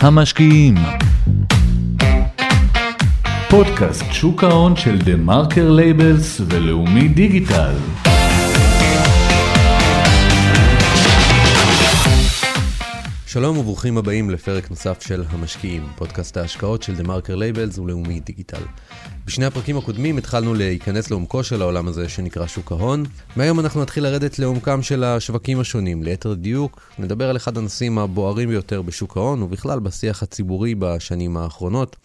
המשקיעים. פודקאסט שוק ההון של TheMarker Labels ולאומי דיגיטל שלום וברוכים הבאים לפרק נוסף של המשקיעים, פודקאסט ההשקעות של TheMarker Labels ולאומי דיגיטל. בשני הפרקים הקודמים התחלנו להיכנס לעומקו של העולם הזה שנקרא שוק ההון. מהיום אנחנו נתחיל לרדת לעומקם של השווקים השונים. ליתר דיוק, נדבר על אחד הנושאים הבוערים ביותר בשוק ההון ובכלל בשיח הציבורי בשנים האחרונות,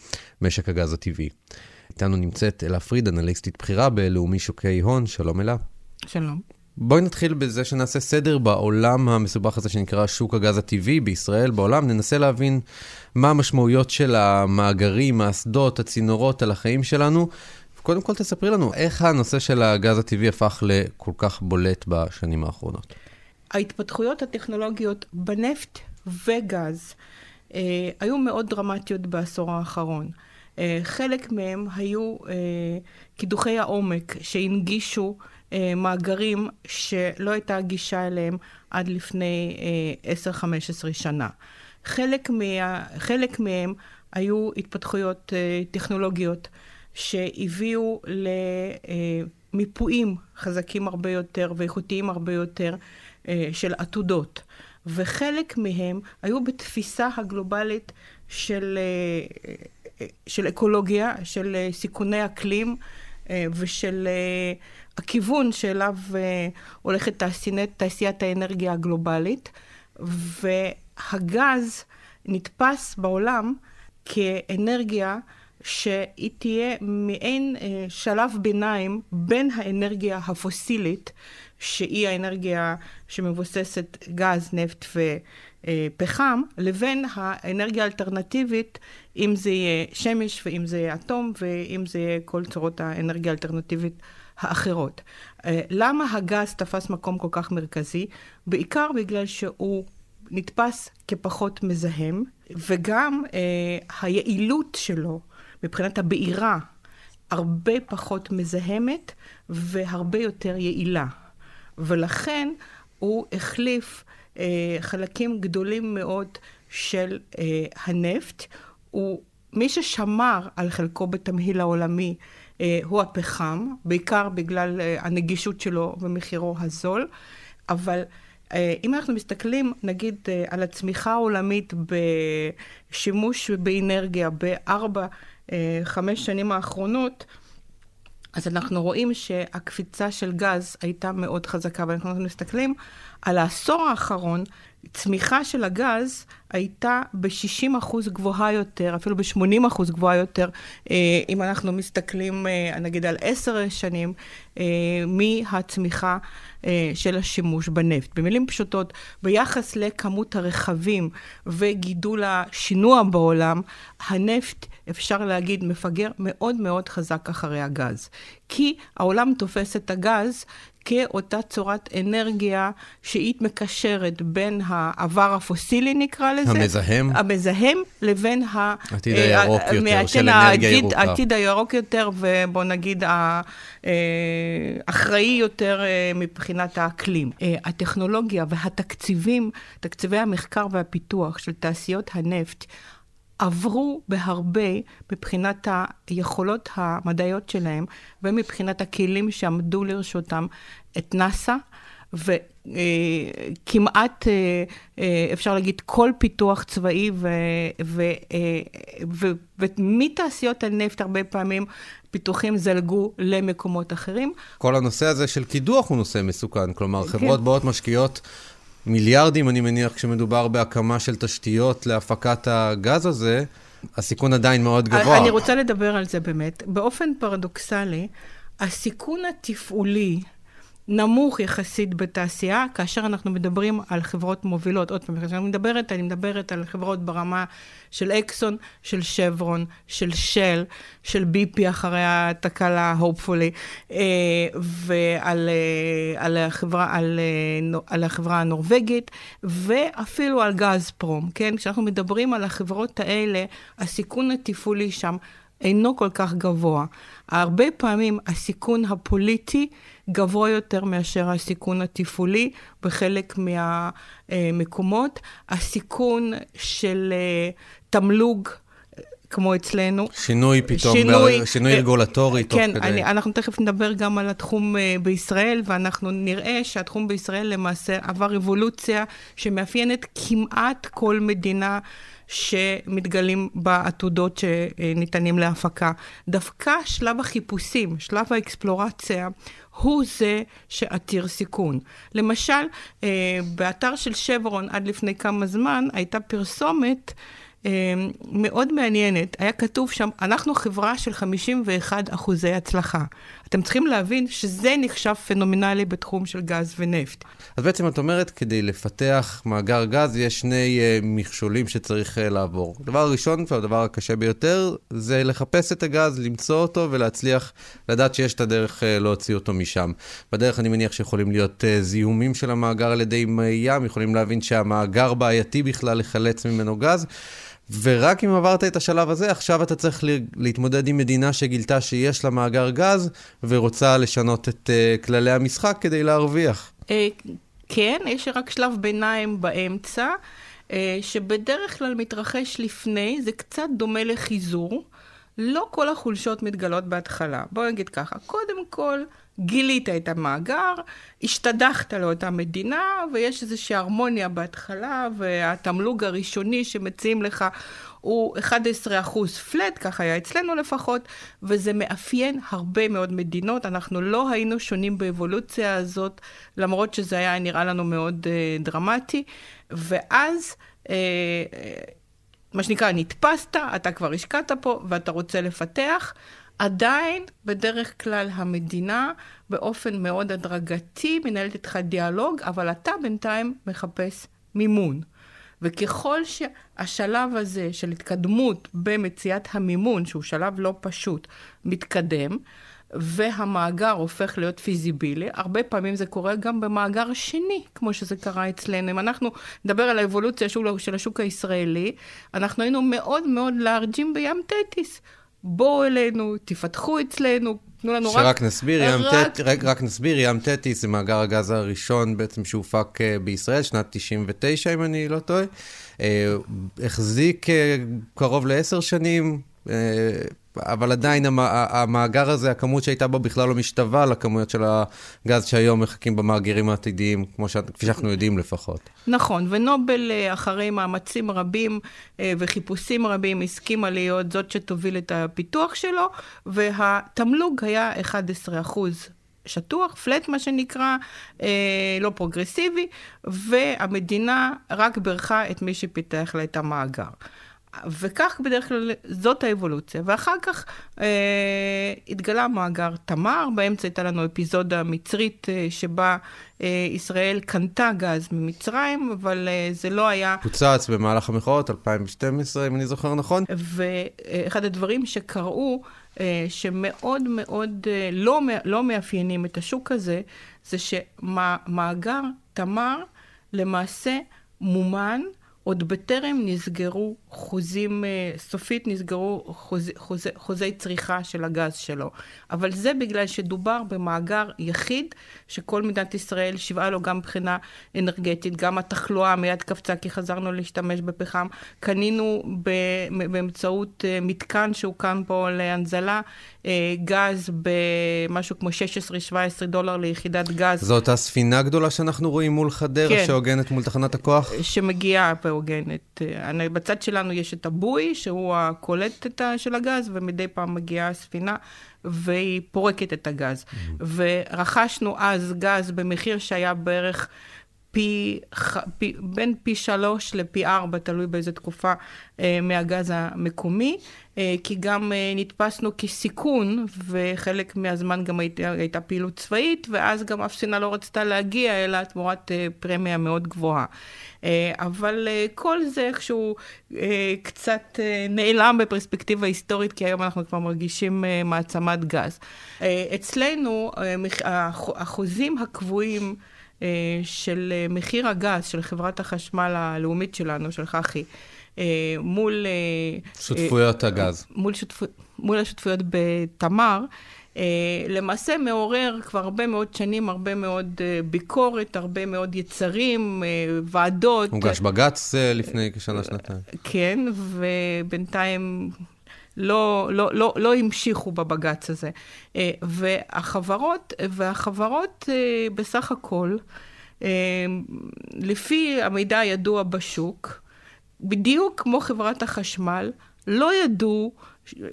משק הגז הטבעי. איתנו נמצאת אלה פריד, אנליסטית בכירה בלאומי שוקי הון, שלום אלה. שלום. בואי נתחיל בזה שנעשה סדר בעולם המסובך הזה שנקרא שוק הגז הטבעי בישראל, בעולם. ננסה להבין מה המשמעויות של המאגרים, האסדות, הצינורות על החיים שלנו. קודם כל תספרי לנו איך הנושא של הגז הטבעי הפך לכל כך בולט בשנים האחרונות. ההתפתחויות הטכנולוגיות בנפט וגז אה, היו מאוד דרמטיות בעשור האחרון. אה, חלק מהם היו אה, קידוחי העומק שהנגישו אה, מאגרים שלא הייתה גישה אליהם עד לפני אה, 10-15 שנה. חלק, מה, חלק מהם היו התפתחויות אה, טכנולוגיות שהביאו למיפויים חזקים הרבה יותר ואיכותיים הרבה יותר אה, של עתודות. וחלק מהם היו בתפיסה הגלובלית של, אה, של אקולוגיה, של אה, סיכוני אקלים אה, ושל הכיוון שאליו הולכת תעשיית, תעשיית האנרגיה הגלובלית. והגז נתפס בעולם כאנרגיה שהיא תהיה מעין שלב ביניים בין האנרגיה הפוסילית, שהיא האנרגיה שמבוססת גז, נפט ופחם, לבין האנרגיה האלטרנטיבית, אם זה יהיה שמש ואם זה יהיה אטום ואם זה יהיה כל צורות האנרגיה האלטרנטיבית האחרות. למה הגז תפס מקום כל כך מרכזי? בעיקר בגלל שהוא נתפס כפחות מזהם, וגם אה, היעילות שלו מבחינת הבעירה הרבה פחות מזהמת והרבה יותר יעילה. ולכן הוא החליף אה, חלקים גדולים מאוד של אה, הנפט. הוא, מי ששמר על חלקו בתמהיל העולמי אה, הוא הפחם, בעיקר בגלל אה, הנגישות שלו ומחירו הזול, אבל אה, אם אנחנו מסתכלים, נגיד, אה, על הצמיחה העולמית בשימוש באנרגיה בארבע, אה, חמש שנים האחרונות, אז אנחנו רואים שהקפיצה של גז הייתה מאוד חזקה, ואנחנו מסתכלים על העשור האחרון, צמיחה של הגז הייתה ב-60 אחוז גבוהה יותר, אפילו ב-80 אחוז גבוהה יותר, אם אנחנו מסתכלים נגיד על עשר שנים, מהצמיחה של השימוש בנפט. במילים פשוטות, ביחס לכמות הרכבים וגידול השינוע בעולם, הנפט, אפשר להגיד, מפגר מאוד מאוד חזק אחרי הגז. כי העולם תופס את הגז כאותה צורת אנרגיה שהיא מקשרת בין העבר הפוסילי, נקרא לזה. המזהם. המזהם, לבין העתיד הירוק יותר, מהעתיד, של אנרגיה ירוקה. העתיד הירוק יותר, ובוא נגיד האחראי יותר מבחינת האקלים. הטכנולוגיה והתקציבים, תקציבי המחקר והפיתוח של תעשיות הנפט, עברו בהרבה מבחינת היכולות המדעיות שלהם ומבחינת הכלים שעמדו לרשותם את נאס"א, וכמעט אפשר להגיד כל פיתוח צבאי, ומתעשיות הנפט הרבה פעמים פיתוחים זלגו למקומות אחרים. כל הנושא הזה של קידוח הוא נושא מסוכן, כלומר כן. חברות באות משקיעות מיליארדים, אני מניח, כשמדובר בהקמה של תשתיות להפקת הגז הזה, הסיכון עדיין מאוד גבוה. אני רוצה לדבר על זה באמת. באופן פרדוקסלי, הסיכון התפעולי נמוך יחסית בתעשייה, כאשר אנחנו מדברים על חברות מובילות. עוד פעם, כשאני מדברת, אני מדברת על חברות ברמה של אקסון, של שברון, של של, של ביפי אחרי התקלה, hopefully, ועל על החברה, על, על החברה הנורבגית, ואפילו על גז פרום, כן? כשאנחנו מדברים על החברות האלה, הסיכון התפעולי שם אינו כל כך גבוה. הרבה פעמים הסיכון הפוליטי גבוה יותר מאשר הסיכון התפעולי בחלק מהמקומות. הסיכון של אה, תמלוג כמו אצלנו. שינוי פתאום, שינוי, שינוי אה, רגולטורי תוך כן, כדי. כן, אנחנו תכף נדבר גם על התחום אה, בישראל, ואנחנו נראה שהתחום בישראל למעשה עבר אבולוציה שמאפיינת כמעט כל מדינה. שמתגלים בעתודות שניתנים להפקה. דווקא שלב החיפושים, שלב האקספלורציה, הוא זה שעתיר סיכון. למשל, אה, באתר של שברון עד לפני כמה זמן הייתה פרסומת מאוד מעניינת. היה כתוב שם, אנחנו חברה של 51 אחוזי הצלחה. אתם צריכים להבין שזה נחשב פנומנלי בתחום של גז ונפט. אז בעצם את אומרת, כדי לפתח מאגר גז, יש שני uh, מכשולים שצריך uh, לעבור. הדבר הראשון והדבר הקשה ביותר, זה לחפש את הגז, למצוא אותו ולהצליח לדעת שיש את הדרך uh, להוציא אותו משם. בדרך אני מניח שיכולים להיות uh, זיהומים של המאגר על ידי ים, יכולים להבין שהמאגר בעייתי בכלל לחלץ ממנו גז. ורק אם עברת את השלב הזה, עכשיו אתה צריך להתמודד עם מדינה שגילתה שיש לה מאגר גז ורוצה לשנות את uh, כללי המשחק כדי להרוויח. Uh, כן, יש רק שלב ביניים באמצע, uh, שבדרך כלל מתרחש לפני, זה קצת דומה לחיזור. לא כל החולשות מתגלות בהתחלה. בואו נגיד ככה, קודם כל, גילית את המאגר, השתדכת לאותה מדינה, ויש איזושהי הרמוניה בהתחלה, והתמלוג הראשוני שמציעים לך הוא 11% פלט, ככה היה אצלנו לפחות, וזה מאפיין הרבה מאוד מדינות. אנחנו לא היינו שונים באבולוציה הזאת, למרות שזה היה נראה לנו מאוד uh, דרמטי. ואז... Uh, מה שנקרא, נתפסת, אתה כבר השקעת פה ואתה רוצה לפתח. עדיין, בדרך כלל המדינה, באופן מאוד הדרגתי, מנהלת איתך דיאלוג, אבל אתה בינתיים מחפש מימון. וככל שהשלב הזה של התקדמות במציאת המימון, שהוא שלב לא פשוט, מתקדם, והמאגר הופך להיות פיזיבילי, הרבה פעמים זה קורה גם במאגר שני, כמו שזה קרה אצלנו. אם אנחנו נדבר על האבולוציה של השוק הישראלי, אנחנו היינו מאוד מאוד לארג'ים בים תטיס. בואו אלינו, תפתחו אצלנו, תנו לנו רק... שרק נסביר, ים רק... רק, רק נסביר, ים תטיס זה מאגר הגז הראשון בעצם שהופק uh, בישראל, שנת 99 אם אני לא טועה. Uh, החזיק uh, קרוב לעשר שנים. אבל עדיין המאגר הזה, הכמות שהייתה בו בכלל לא משתווה לכמויות של הגז שהיום מחכים במאגרים העתידיים, כמו ש... כפי שאנחנו יודעים לפחות. נכון, ונובל אה, אחרי מאמצים רבים אה, וחיפושים רבים הסכימה להיות זאת שתוביל את הפיתוח שלו, והתמלוג היה 11 אחוז. שטוח, פלט מה שנקרא, אה, לא פרוגרסיבי, והמדינה רק בירכה את מי שפיתח לה את המאגר. וכך בדרך כלל זאת האבולוציה. ואחר כך אה, התגלה מאגר תמר, באמצע הייתה לנו אפיזודה מצרית אה, שבה אה, ישראל קנתה גז ממצרים, אבל אה, זה לא היה... פוצץ במהלך המחאות, 2012, אם אני זוכר נכון. ואחד הדברים שקרו, אה, שמאוד מאוד אה, לא, לא מאפיינים את השוק הזה, זה שמאגר תמר למעשה מומן עוד בטרם נסגרו חוזים, אה, סופית נסגרו חוז, חוז, חוזי צריכה של הגז שלו. אבל זה בגלל שדובר במאגר יחיד, שכל מדינת ישראל שיבעה לו גם מבחינה אנרגטית, גם התחלואה מיד קפצה כי חזרנו להשתמש בפחם. קנינו באמצעות אה, מתקן שהוקם פה להנזלה, גז במשהו כמו 16-17 דולר ליחידת גז. זו אותה ספינה גדולה שאנחנו רואים מול חדרה, כן. שהוגנת מול תחנת הכוח? שמגיעה והוגנת. בצד שלנו יש את הבוי, שהוא הקולט של הגז, ומדי פעם מגיעה הספינה. והיא פורקת את הגז. Mm-hmm. ורכשנו אז גז במחיר שהיה בערך פי, פי, בין פי שלוש לפי ארבע, תלוי באיזה תקופה, אה, מהגז המקומי, אה, כי גם אה, נתפסנו כסיכון, וחלק מהזמן גם הייתה, הייתה פעילות צבאית, ואז גם אף סינה לא רצתה להגיע, אלא תמורת פרמיה מאוד גבוהה. אבל כל זה איכשהו קצת נעלם בפרספקטיבה היסטורית, כי היום אנחנו כבר מרגישים מעצמת גז. אצלנו, החוזים הקבועים, של מחיר הגז של חברת החשמל הלאומית שלנו, של חח"י, מול... שותפויות הגז. מול, שותפו, מול השותפויות בתמר. למעשה מעורר כבר הרבה מאוד שנים, הרבה מאוד ביקורת, הרבה מאוד יצרים, ועדות. הוגש בג"ץ לפני כשנה, שנתיים. כן, ובינתיים לא, לא, לא, לא המשיכו בבג"ץ הזה. אה, והחברות, והחברות אה, בסך הכל, אה, לפי המידע הידוע בשוק, בדיוק כמו חברת החשמל, לא ידעו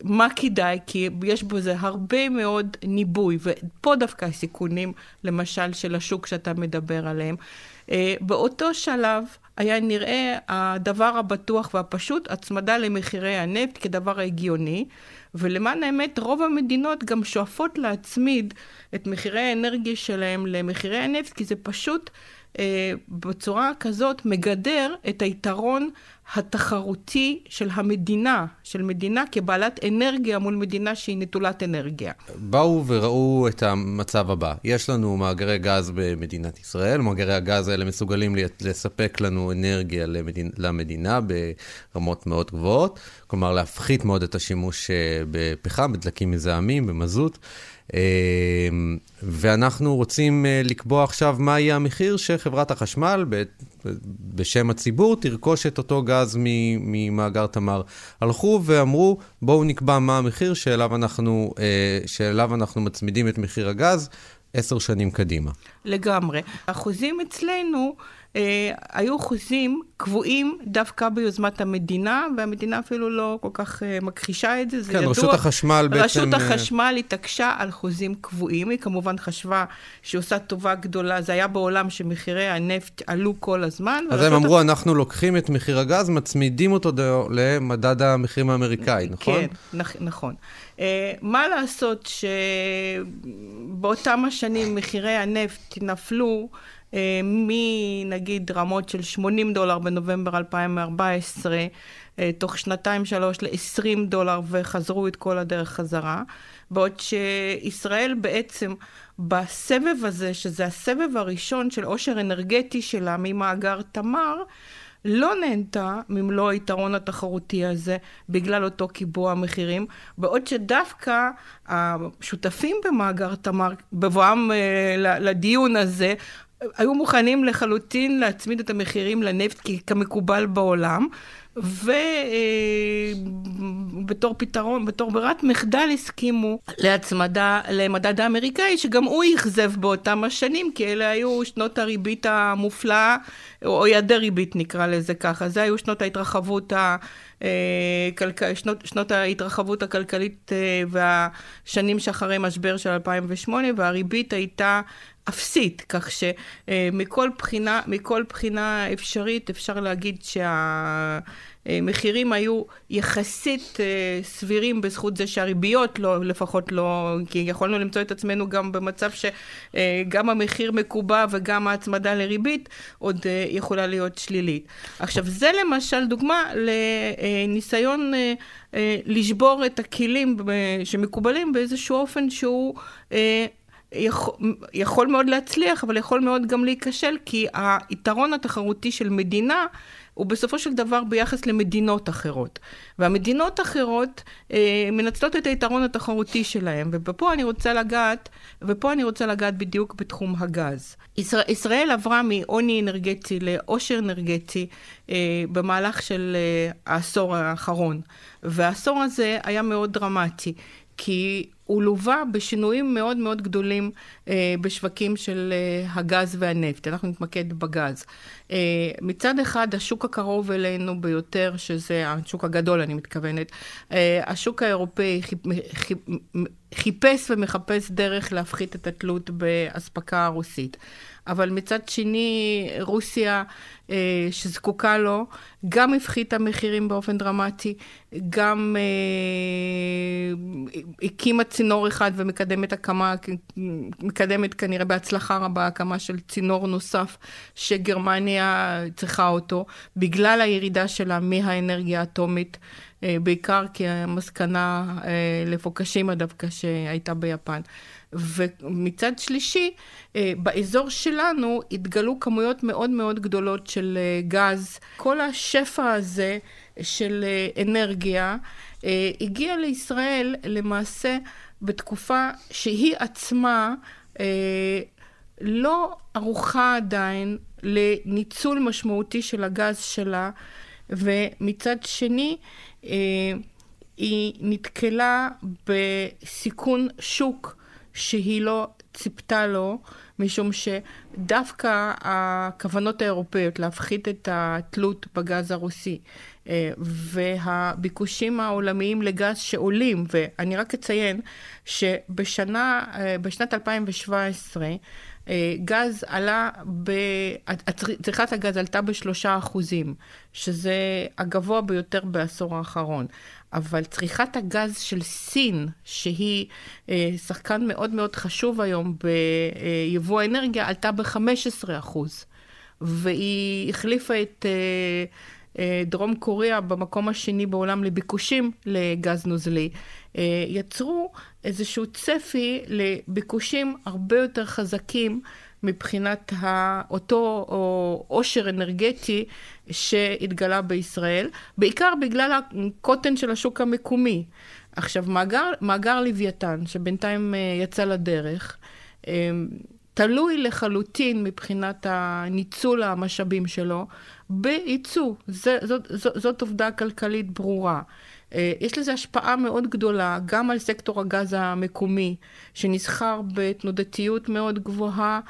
מה כדאי, כי יש בזה הרבה מאוד ניבוי, ופה דווקא הסיכונים, למשל, של השוק שאתה מדבר עליהם. באותו שלב, היה נראה הדבר הבטוח והפשוט, הצמדה למחירי הנפט כדבר ההגיוני, ולמען האמת רוב המדינות גם שואפות להצמיד את מחירי האנרגיה שלהם למחירי הנפט, כי זה פשוט בצורה כזאת מגדר את היתרון התחרותי של המדינה, של מדינה כבעלת אנרגיה מול מדינה שהיא נטולת אנרגיה. באו וראו את המצב הבא. יש לנו מאגרי גז במדינת ישראל, מאגרי הגז האלה מסוגלים לספק לנו אנרגיה למדינ... למדינה ברמות מאוד גבוהות, כלומר להפחית מאוד את השימוש אה, בפחם, בדלקים מזהמים, במזוט. אמ, ואנחנו רוצים אה, לקבוע עכשיו מה יהיה המחיר שחברת החשמל, בשם הציבור, תרכוש את אותו גז ממאגר תמר. הלכו ואמרו, בואו נקבע מה המחיר שאליו אנחנו, אה, שאליו אנחנו מצמידים את מחיר הגז עשר שנים קדימה. לגמרי. החוזים אצלנו... אה, היו חוזים קבועים דווקא ביוזמת המדינה, והמדינה אפילו לא כל כך אה, מכחישה את זה, זה כן, ידוע. כן, רשות החשמל בעצם... רשות אה, החשמל התעקשה על חוזים קבועים, היא כמובן חשבה שהיא עושה טובה גדולה, זה היה בעולם שמחירי הנפט עלו כל הזמן. אז הם אמרו, אנחנו לוקחים את מחיר הגז, מצמידים אותו למדד המחירים האמריקאי, נכון? כן, נכ- נכון. Uh, מה לעשות שבאותם השנים מחירי הנפט נפלו אה, מנגיד רמות של 80 דולר בנובמבר 2014, אה, תוך שנתיים-שלוש ל-20 דולר וחזרו את כל הדרך חזרה. בעוד שישראל בעצם בסבב הזה, שזה הסבב הראשון של עושר אנרגטי שלה ממאגר תמר, לא נהנתה ממלוא היתרון התחרותי הזה בגלל אותו קיבוע מחירים, בעוד שדווקא השותפים במאגר תמר, בבואם uh, לדיון הזה, היו מוכנים לחלוטין להצמיד את המחירים לנפט כמקובל בעולם, ובתור אה, פתרון, בתור ברירת מחדל הסכימו להצמדה למדד האמריקאי, שגם הוא אכזב באותם השנים, כי אלה היו שנות הריבית המופלאה, או יעדי ריבית נקרא לזה ככה. זה היו שנות ההתרחבות ה... אה, שנות, שנות ההתרחבות הכלכלית אה, והשנים שאחרי משבר של 2008, והריבית הייתה אפסית, כך שמכל בחינה, מכל בחינה אפשרית אפשר להגיד שהמחירים היו יחסית אה, סבירים בזכות זה שהריביות לא, לפחות לא, כי יכולנו למצוא את עצמנו גם במצב שגם המחיר מקובע וגם ההצמדה לריבית עוד אה, יכולה להיות שלילית. עכשיו זה למשל דוגמה לניסיון אה, לשבור את הכלים שמקובלים באיזשהו אופן שהוא יכול, יכול מאוד להצליח, אבל יכול מאוד גם להיכשל, כי היתרון התחרותי של מדינה הוא בסופו של דבר ביחס למדינות אחרות. והמדינות האחרות אה, מנצלות את היתרון התחרותי שלהם, ופה אני רוצה לגעת, ופה אני רוצה לגעת בדיוק בתחום הגז. ישראל, ישראל עברה מעוני אנרגטי לעושר אנרגטי אה, במהלך של אה, העשור האחרון, והעשור הזה היה מאוד דרמטי. כי הוא לווה בשינויים מאוד מאוד גדולים אה, בשווקים של אה, הגז והנפט. אנחנו נתמקד בגז. אה, מצד אחד, השוק הקרוב אלינו ביותר, שזה השוק הגדול, אני מתכוונת, אה, השוק האירופאי חיפ, חיפ, חיפש ומחפש דרך להפחית את התלות באספקה הרוסית. אבל מצד שני, רוסיה, אה, שזקוקה לו, גם הפחיתה מחירים באופן דרמטי, גם אה, הקימה צינור אחד ומקדמת הקמה, מקדמת כנראה בהצלחה רבה הקמה של צינור נוסף שגרמניה צריכה אותו, בגלל הירידה שלה מהאנרגיה האטומית. בעיקר כמסקנה לפוקשימה דווקא שהייתה ביפן. ומצד שלישי, באזור שלנו התגלו כמויות מאוד מאוד גדולות של גז. כל השפע הזה של אנרגיה הגיע לישראל למעשה בתקופה שהיא עצמה לא ערוכה עדיין לניצול משמעותי של הגז שלה, ומצד שני, אה, היא נתקלה בסיכון שוק שהיא לא ציפתה לו, משום שדווקא הכוונות האירופאיות להפחית את התלות בגז הרוסי אה, והביקושים העולמיים לגז שעולים, ואני רק אציין שבשנה, אה, בשנת 2017, אה, גז עלה, ב... צריכת הגז עלתה בשלושה אחוזים, שזה הגבוה ביותר בעשור האחרון. אבל צריכת הגז של סין, שהיא אה, שחקן מאוד מאוד חשוב היום ביבוא האנרגיה, עלתה ב-15 אחוז. והיא החליפה את אה, דרום קוריאה במקום השני בעולם לביקושים לגז נוזלי. יצרו איזשהו צפי לביקושים הרבה יותר חזקים מבחינת אותו עושר אנרגטי שהתגלה בישראל, בעיקר בגלל הקוטן של השוק המקומי. עכשיו, מאגר, מאגר לוויתן, שבינתיים אה, יצא לדרך, אה, תלוי לחלוטין מבחינת הניצול המשאבים שלו בייצוא. זאת, זאת, זאת עובדה כלכלית ברורה. אה, יש לזה השפעה מאוד גדולה גם על סקטור הגז המקומי, שנסחר בתנודתיות מאוד גבוהה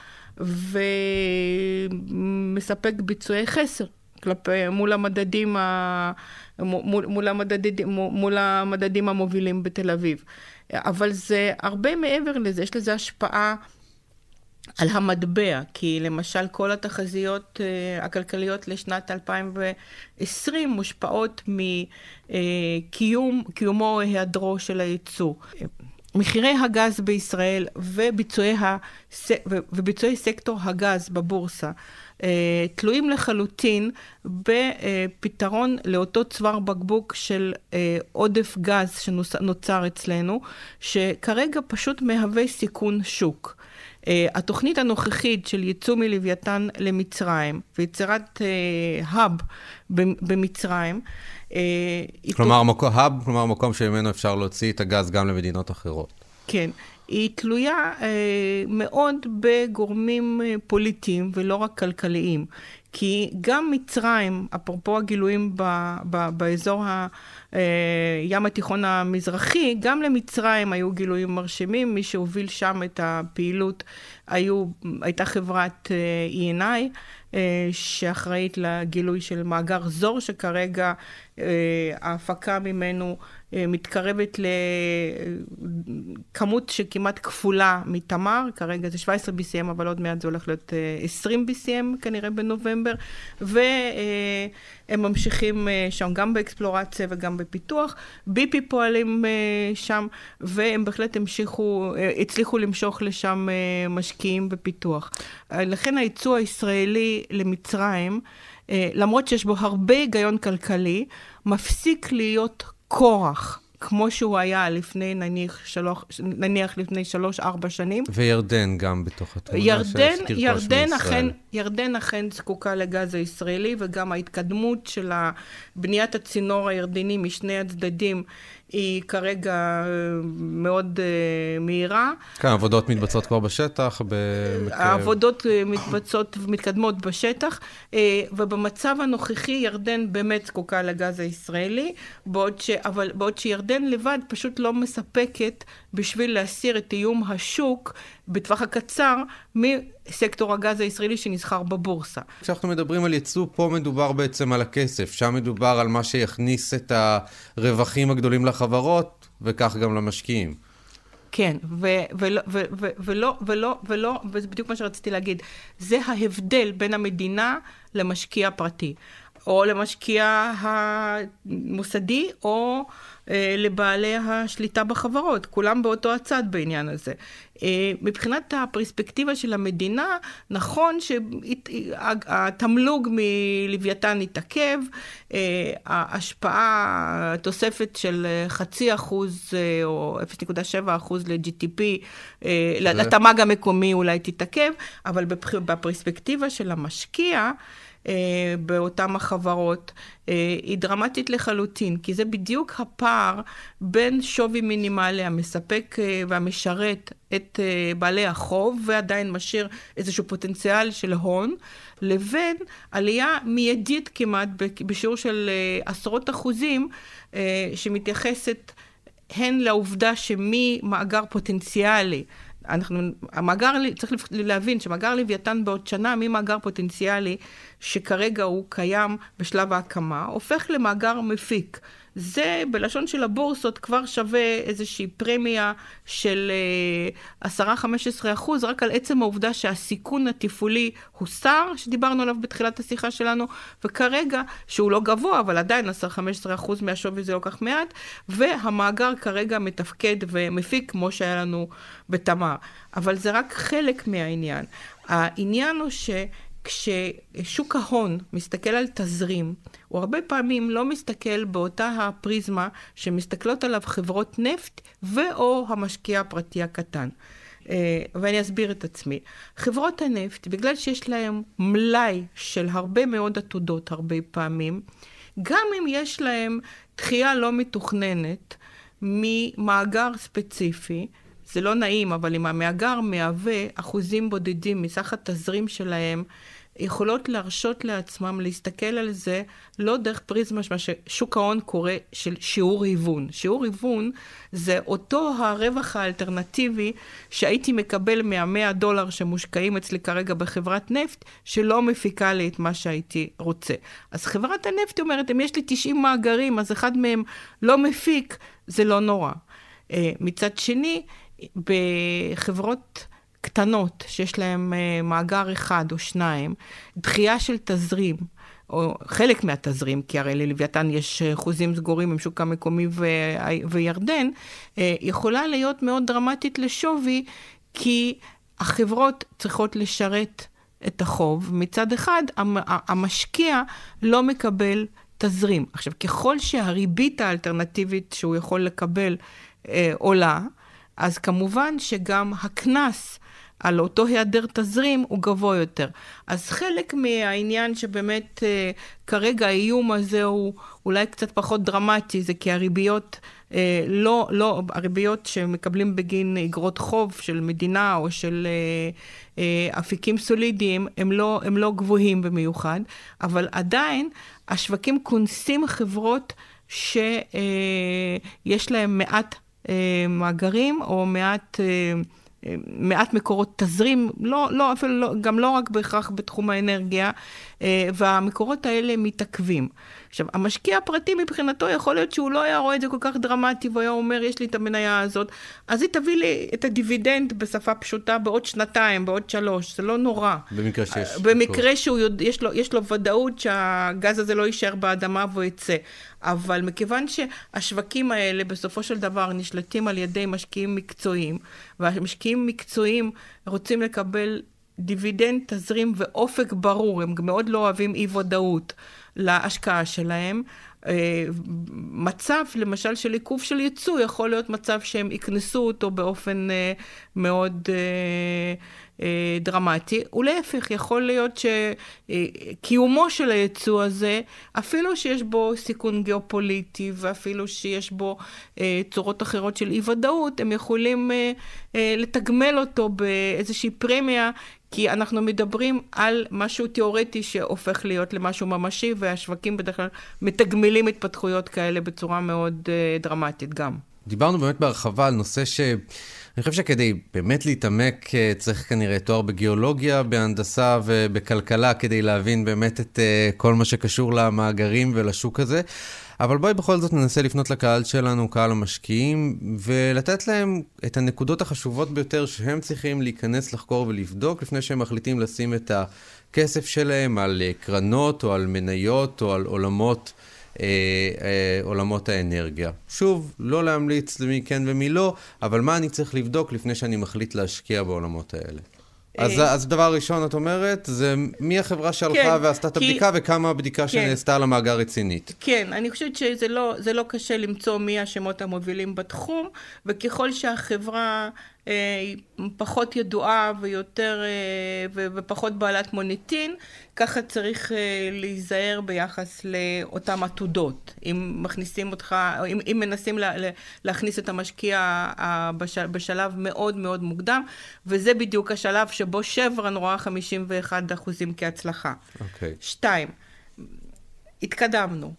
ומספק ביצועי חסר כלפי, מול המדדים, ה, מול, מול, המדדים, מול המדדים המובילים בתל אביב. אבל זה הרבה מעבר לזה, יש לזה השפעה על המטבע, כי למשל כל התחזיות uh, הכלכליות לשנת 2020 מושפעות מקיומו או היעדרו של הייצוא. מחירי הגז בישראל וביצועי, הס... וביצועי סקטור הגז בבורסה uh, תלויים לחלוטין בפתרון לאותו צוואר בקבוק של uh, עודף גז שנוצר אצלנו, שכרגע פשוט מהווה סיכון שוק. Uh, התוכנית הנוכחית של ייצוא מלוויתן למצרים ויצירת האב uh, במצרים. Uh, כלומר, תוכ... מקום, האב, כלומר מקום שממנו אפשר להוציא את הגז גם למדינות אחרות. כן. היא תלויה uh, מאוד בגורמים פוליטיים ולא רק כלכליים. כי גם מצרים, אפרופו הגילויים ב, ב, באזור הים התיכון המזרחי, גם למצרים היו גילויים מרשימים. מי שהוביל שם את הפעילות היו, הייתה חברת E&I, שאחראית לגילוי של מאגר זור, שכרגע ההפקה ממנו מתקרבת לכמות שכמעט כפולה מתמר, כרגע זה 17 BCM, אבל עוד מעט זה הולך להיות 20 BCM כנראה בנובמבר, והם ממשיכים שם גם באקספלורציה וגם בפיתוח. ביפי פועלים שם, והם בהחלט המשיכו, הצליחו למשוך לשם משקיעים בפיתוח. לכן הייצוא הישראלי למצרים, למרות שיש בו הרבה היגיון כלכלי, מפסיק להיות כורח. כמו שהוא היה לפני, נניח, שלוח, נניח לפני שלוש-ארבע שנים. וירדן גם בתוך התמונה ירדן, ירדן אכן, ירדן אכן זקוקה לגז הישראלי, וגם ההתקדמות של בניית הצינור הירדני משני הצדדים היא כרגע אה, מאוד uh, מהירה. כן, העבודות מתבצעות כבר בשטח. העבודות uh, מתבצעות ומתקדמות בשטח, ובמצב הנוכחי ירדן באמת זקוקה לגז הישראלי, בעוד, ש, אבל, בעוד שירדן לבד פשוט לא מספקת בשביל להסיר את איום השוק בטווח הקצר מסקטור הגז הישראלי שנסחר בבורסה. כשאנחנו מדברים על ייצוא, פה מדובר בעצם על הכסף. שם מדובר על מה שיכניס את הרווחים הגדולים לחברות, וכך גם למשקיעים. כן, ולא, ולא, ולא, ולא, וזה בדיוק מה שרציתי להגיד, זה ההבדל בין המדינה למשקיע פרטי. או למשקיע המוסדי, או אה, לבעלי השליטה בחברות. כולם באותו הצד בעניין הזה. אה, מבחינת הפרספקטיבה של המדינה, נכון שהתמלוג מלוויתן התעכב, אה, ההשפעה, תוספת של חצי אחוז או 0.7 אחוז ל-GTP, לתמ"ג המקומי אולי תתעכב, אבל בפרספקטיבה של המשקיע, באותן החברות אה, היא דרמטית לחלוטין, כי זה בדיוק הפער בין שווי מינימלי המספק אה, והמשרת את בעלי החוב ועדיין משאיר איזשהו פוטנציאל של הון, לבין עלייה מיידית כמעט בשיעור של עשרות אחוזים שמתייחסת הן לעובדה שממאגר פוטנציאלי אנחנו, המאגר, צריך להבין שמאגר לוויתן בעוד שנה, ממאגר פוטנציאלי שכרגע הוא קיים בשלב ההקמה, הופך למאגר מפיק. זה בלשון של הבורסות כבר שווה איזושהי פרמיה של 10-15 אה, אחוז, רק על עצם העובדה שהסיכון התפעולי הוסר, שדיברנו עליו בתחילת השיחה שלנו, וכרגע, שהוא לא גבוה, אבל עדיין 10-15 אחוז מהשווי זה לא כך מעט, והמאגר כרגע מתפקד ומפיק כמו שהיה לנו בתמר. אבל זה רק חלק מהעניין. העניין הוא ש... כששוק ההון מסתכל על תזרים, הוא הרבה פעמים לא מסתכל באותה הפריזמה שמסתכלות עליו חברות נפט ו/או המשקיע הפרטי הקטן. אה, ואני אסביר את עצמי. חברות הנפט, בגלל שיש להן מלאי של הרבה מאוד עתודות הרבה פעמים, גם אם יש להן דחייה לא מתוכננת ממאגר ספציפי, זה לא נעים, אבל אם המאגר מהווה אחוזים בודדים מסך התזרים שלהם, יכולות להרשות לעצמם להסתכל על זה לא דרך פריזמה מה ששוק ההון קורא של שיעור היוון. שיעור היוון זה אותו הרווח האלטרנטיבי שהייתי מקבל מהמאה דולר שמושקעים אצלי כרגע בחברת נפט, שלא מפיקה לי את מה שהייתי רוצה. אז חברת הנפט אומרת, אם יש לי 90 מאגרים, אז אחד מהם לא מפיק, זה לא נורא. אה, מצד שני, בחברות קטנות, שיש להן אה, מאגר אחד או שניים, דחייה של תזרים, או חלק מהתזרים, כי הרי ללוויתן יש חוזים סגורים עם שוק המקומי ו... וירדן, אה, יכולה להיות מאוד דרמטית לשווי, כי החברות צריכות לשרת את החוב. מצד אחד, המשקיע לא מקבל תזרים. עכשיו, ככל שהריבית האלטרנטיבית שהוא יכול לקבל אה, עולה, אז כמובן שגם הקנס על אותו היעדר תזרים הוא גבוה יותר. אז חלק מהעניין שבאמת אה, כרגע האיום הזה הוא אולי קצת פחות דרמטי, זה כי הריביות אה, לא, לא, הריביות שמקבלים בגין אגרות חוב של מדינה או של אה, אה, אפיקים סולידיים, הם לא, הם לא גבוהים במיוחד, אבל עדיין השווקים כונסים חברות שיש אה, להם מעט אה, מאגרים או מעט... אה, מעט מקורות תזרים, לא, לא, אפילו לא, גם לא רק בהכרח בתחום האנרגיה, אה, והמקורות האלה מתעכבים. עכשיו, המשקיע הפרטי מבחינתו, יכול להיות שהוא לא היה רואה את זה כל כך דרמטי, והוא היה אומר, יש לי את המניה הזאת, אז היא תביא לי את הדיבידנד בשפה פשוטה בעוד שנתיים, בעוד שלוש, זה לא נורא. במקרה שיש. במקרה שיש לו, לו ודאות שהגז הזה לא יישאר באדמה והוא יצא. אבל מכיוון שהשווקים האלה בסופו של דבר נשלטים על ידי משקיעים מקצועיים, והמשקיעים מקצועיים רוצים לקבל דיבידנד, תזרים ואופק ברור, הם מאוד לא אוהבים אי ודאות להשקעה שלהם. אה, מצב, למשל, של עיכוב של ייצוא, יכול להיות מצב שהם יקנסו אותו באופן אה, מאוד אה, דרמטי. ולהפך, יכול להיות שקיומו של הייצוא הזה, אפילו שיש בו סיכון גיאופוליטי, ואפילו שיש בו צורות אחרות של אי-ודאות, הם יכולים לתגמל אותו באיזושהי פרמיה כי אנחנו מדברים על משהו תיאורטי שהופך להיות למשהו ממשי, והשווקים בדרך כלל מתגמלים התפתחויות כאלה בצורה מאוד דרמטית גם. דיברנו באמת בהרחבה על נושא ש... אני חושב שכדי באמת להתעמק אה, צריך כנראה תואר בגיאולוגיה, בהנדסה ובכלכלה כדי להבין באמת את אה, כל מה שקשור למאגרים ולשוק הזה. אבל בואי בכל זאת ננסה לפנות לקהל שלנו, קהל המשקיעים, ולתת להם את הנקודות החשובות ביותר שהם צריכים להיכנס לחקור ולבדוק לפני שהם מחליטים לשים את הכסף שלהם על אה, קרנות או על מניות או על עולמות. אה, אה, עולמות האנרגיה. שוב, לא להמליץ למי כן ומי לא, אבל מה אני צריך לבדוק לפני שאני מחליט להשקיע בעולמות האלה? אז, אה, אז דבר ראשון, את אומרת, זה מי החברה שהלכה כן, ועשתה את הבדיקה כי... וכמה הבדיקה כן. שנעשתה על המאגר רצינית. כן, אני חושבת שזה לא, לא קשה למצוא מי השמות המובילים בתחום, וככל שהחברה פחות ידועה ויותר, אה, ופחות בעלת מוניטין, ככה צריך אה, להיזהר ביחס לאותן עתודות. אם מכניסים אותך, אם, אם מנסים לה, להכניס את המשקיע בשל, בשלב מאוד מאוד מוקדם, וזה בדיוק השלב שבו שברן רואה 51 אחוזים כהצלחה. אוקיי. Okay. שתיים, התקדמנו.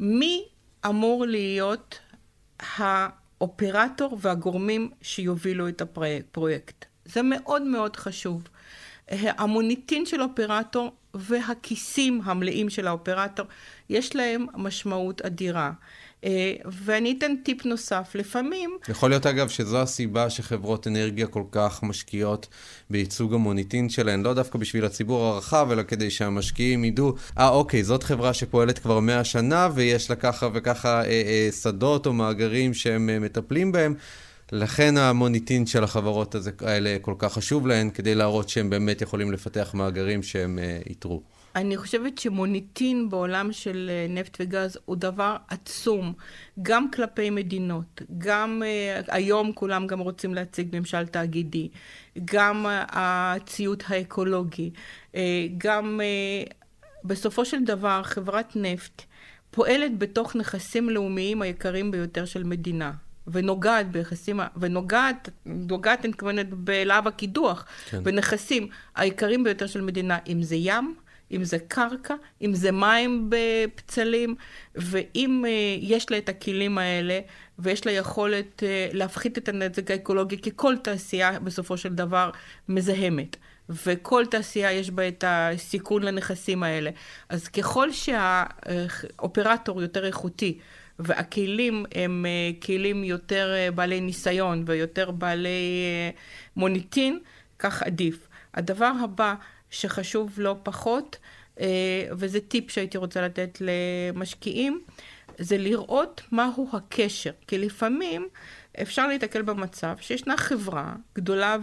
מי אמור להיות ה... האופרטור והגורמים שיובילו את הפרויקט. זה מאוד מאוד חשוב. המוניטין של אופרטור והכיסים המלאים של האופרטור, יש להם משמעות אדירה. אה, ואני אתן טיפ נוסף, לפעמים... יכול להיות אגב שזו הסיבה שחברות אנרגיה כל כך משקיעות בייצוג המוניטין שלהן, לא דווקא בשביל הציבור הרחב, אלא כדי שהמשקיעים ידעו, אה ah, אוקיי, זאת חברה שפועלת כבר 100 שנה ויש לה ככה וככה אה, אה, שדות או מאגרים שהם אה, מטפלים בהם. לכן המוניטין של החברות האלה כל כך חשוב להן, כדי להראות שהם באמת יכולים לפתח מאגרים שהם אה. אני חושבת שמוניטין בעולם של אה, נפט וגז הוא דבר עצום, גם כלפי מדינות, גם uh, היום כולם גם רוצים להציג ממשל תאגידי, גם uh, הציות האקולוגי, גם בסופו של דבר חברת נפט פועלת בתוך נכסים לאומיים היקרים ביותר של מדינה. ונוגעת ביחסים, ונוגעת, נוגעת, אני מתכוונת בלהב הקידוח, כן. בנכסים היקרים ביותר של מדינה, אם זה ים, אם זה קרקע, אם זה מים בפצלים, ואם uh, יש לה את הכלים האלה, ויש לה יכולת uh, להפחית את הנזק האקולוגי, כי כל תעשייה בסופו של דבר מזהמת. וכל תעשייה יש בה את הסיכון לנכסים האלה. אז ככל שהאופרטור יותר איכותי, והכלים הם uh, כלים יותר בעלי ניסיון ויותר בעלי מוניטין, כך עדיף. הדבר הבא שחשוב לא פחות, אה, וזה טיפ שהייתי רוצה לתת למשקיעים, זה לראות מהו הקשר. כי לפעמים אפשר להתקל במצב שישנה חברה גדולה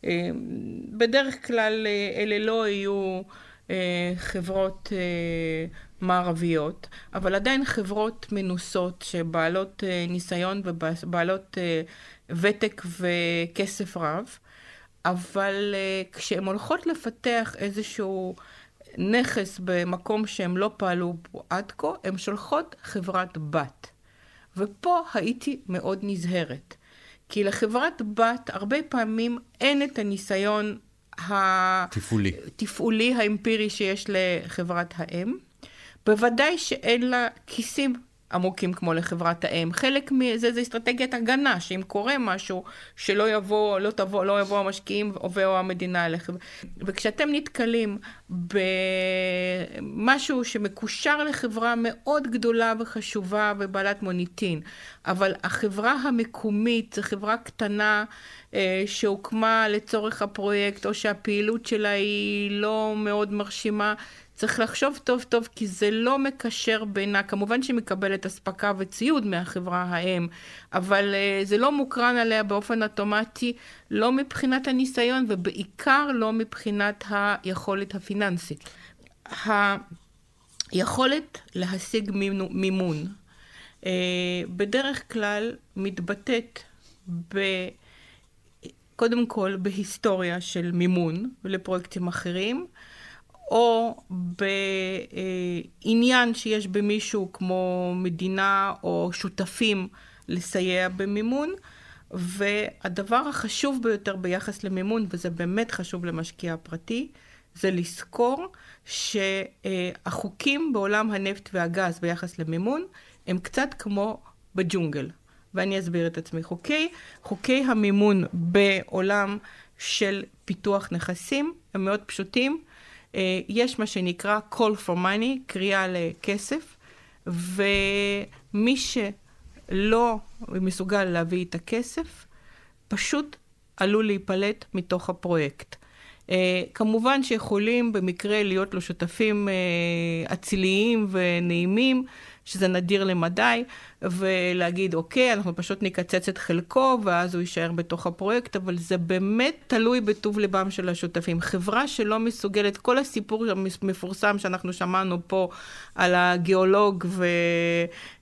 ובדרך אה, כלל אה, אלה לא יהיו חברות מערביות, אבל עדיין חברות מנוסות שבעלות ניסיון ובעלות ותק וכסף רב. אבל uh, כשהן הולכות לפתח איזשהו נכס במקום שהם לא פעלו בו עד כה, הן שולחות חברת בת. ופה הייתי מאוד נזהרת. כי לחברת בת הרבה פעמים אין את הניסיון התפעולי תפעולי האמפירי שיש לחברת האם. בוודאי שאין לה כיסים עמוקים כמו לחברת האם. חלק מזה זה אסטרטגיית הגנה, שאם קורה משהו, שלא יבוא, לא תבוא, לא יבוא המשקיעים או המדינה אליכם. וכשאתם נתקלים במשהו שמקושר לחברה מאוד גדולה וחשובה ובעלת מוניטין, אבל החברה המקומית זו חברה קטנה אה, שהוקמה לצורך הפרויקט, או שהפעילות שלה היא לא מאוד מרשימה, צריך לחשוב טוב טוב, כי זה לא מקשר בינה, כמובן שהיא מקבלת אספקה וציוד מהחברה האם, אבל uh, זה לא מוקרן עליה באופן אוטומטי, לא מבחינת הניסיון ובעיקר לא מבחינת היכולת הפיננסית. היכולת להשיג מימון uh, בדרך כלל מתבטאת ב... קודם כל בהיסטוריה של מימון לפרויקטים אחרים, או בעניין שיש במישהו כמו מדינה או שותפים לסייע במימון. והדבר החשוב ביותר ביחס למימון, וזה באמת חשוב למשקיע פרטי, זה לזכור שהחוקים בעולם הנפט והגז ביחס למימון הם קצת כמו בג'ונגל. ואני אסביר את עצמי. חוקי, חוקי המימון בעולם של פיתוח נכסים הם מאוד פשוטים. אה, יש מה שנקרא call for money, קריאה לכסף, ומי שלא מסוגל להביא את הכסף, פשוט עלול להיפלט מתוך הפרויקט. Uh, כמובן שיכולים במקרה להיות לו שותפים uh, אציליים ונעימים, שזה נדיר למדי, ולהגיד, אוקיי, אנחנו פשוט נקצץ את חלקו, ואז הוא יישאר בתוך הפרויקט, אבל זה באמת תלוי בטוב ליבם של השותפים. חברה שלא מסוגלת, כל הסיפור המפורסם שאנחנו שמענו פה על הגיאולוג,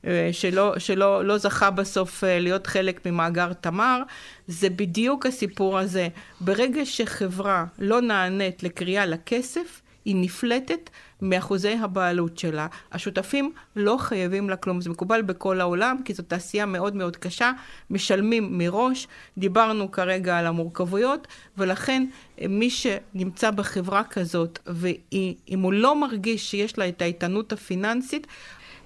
ושלא שלא, לא זכה בסוף אה, להיות חלק ממאגר תמר, זה בדיוק הסיפור הזה. ברגע שחברה לא נענית לקריאה לכסף, היא נפלטת מאחוזי הבעלות שלה. השותפים לא חייבים לה כלום, זה מקובל בכל העולם, כי זו תעשייה מאוד מאוד קשה, משלמים מראש, דיברנו כרגע על המורכבויות, ולכן אה, מי שנמצא בחברה כזאת, ואם הוא לא מרגיש שיש לה את האיתנות הפיננסית,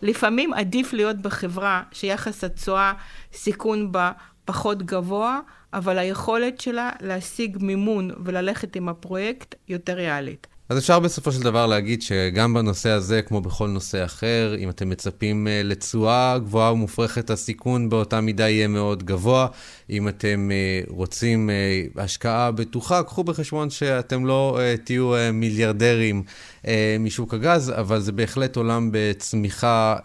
לפעמים עדיף להיות בחברה שיחס התשואה סיכון בה פחות גבוה, אבל היכולת שלה להשיג מימון וללכת עם הפרויקט יותר ריאלית. אז אפשר בסופו של דבר להגיד שגם בנושא הזה, כמו בכל נושא אחר, אם אתם מצפים אה, לתשואה גבוהה ומופרכת, הסיכון באותה מידה יהיה מאוד גבוה. אם אתם אה, רוצים אה, השקעה בטוחה, קחו בחשבון שאתם לא תהיו מיליארדרים משוק הגז, אבל זה בהחלט עולם בצמיחה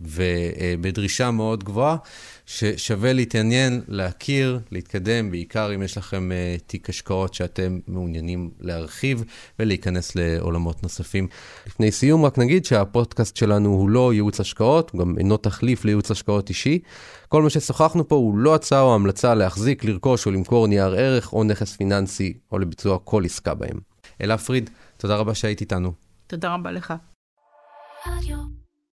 ובדרישה מאוד גבוהה. ששווה להתעניין, להכיר, להתקדם, בעיקר אם יש לכם uh, תיק השקעות שאתם מעוניינים להרחיב ולהיכנס לעולמות נוספים. לפני סיום, רק נגיד שהפודקאסט שלנו הוא לא ייעוץ השקעות, הוא גם אינו תחליף לייעוץ השקעות אישי. כל מה ששוחחנו פה הוא לא הצעה או המלצה להחזיק, לרכוש או למכור נייר ערך או נכס פיננסי או לביצוע כל עסקה בהם. אלה פריד, תודה רבה שהיית איתנו. תודה רבה לך. רדיו.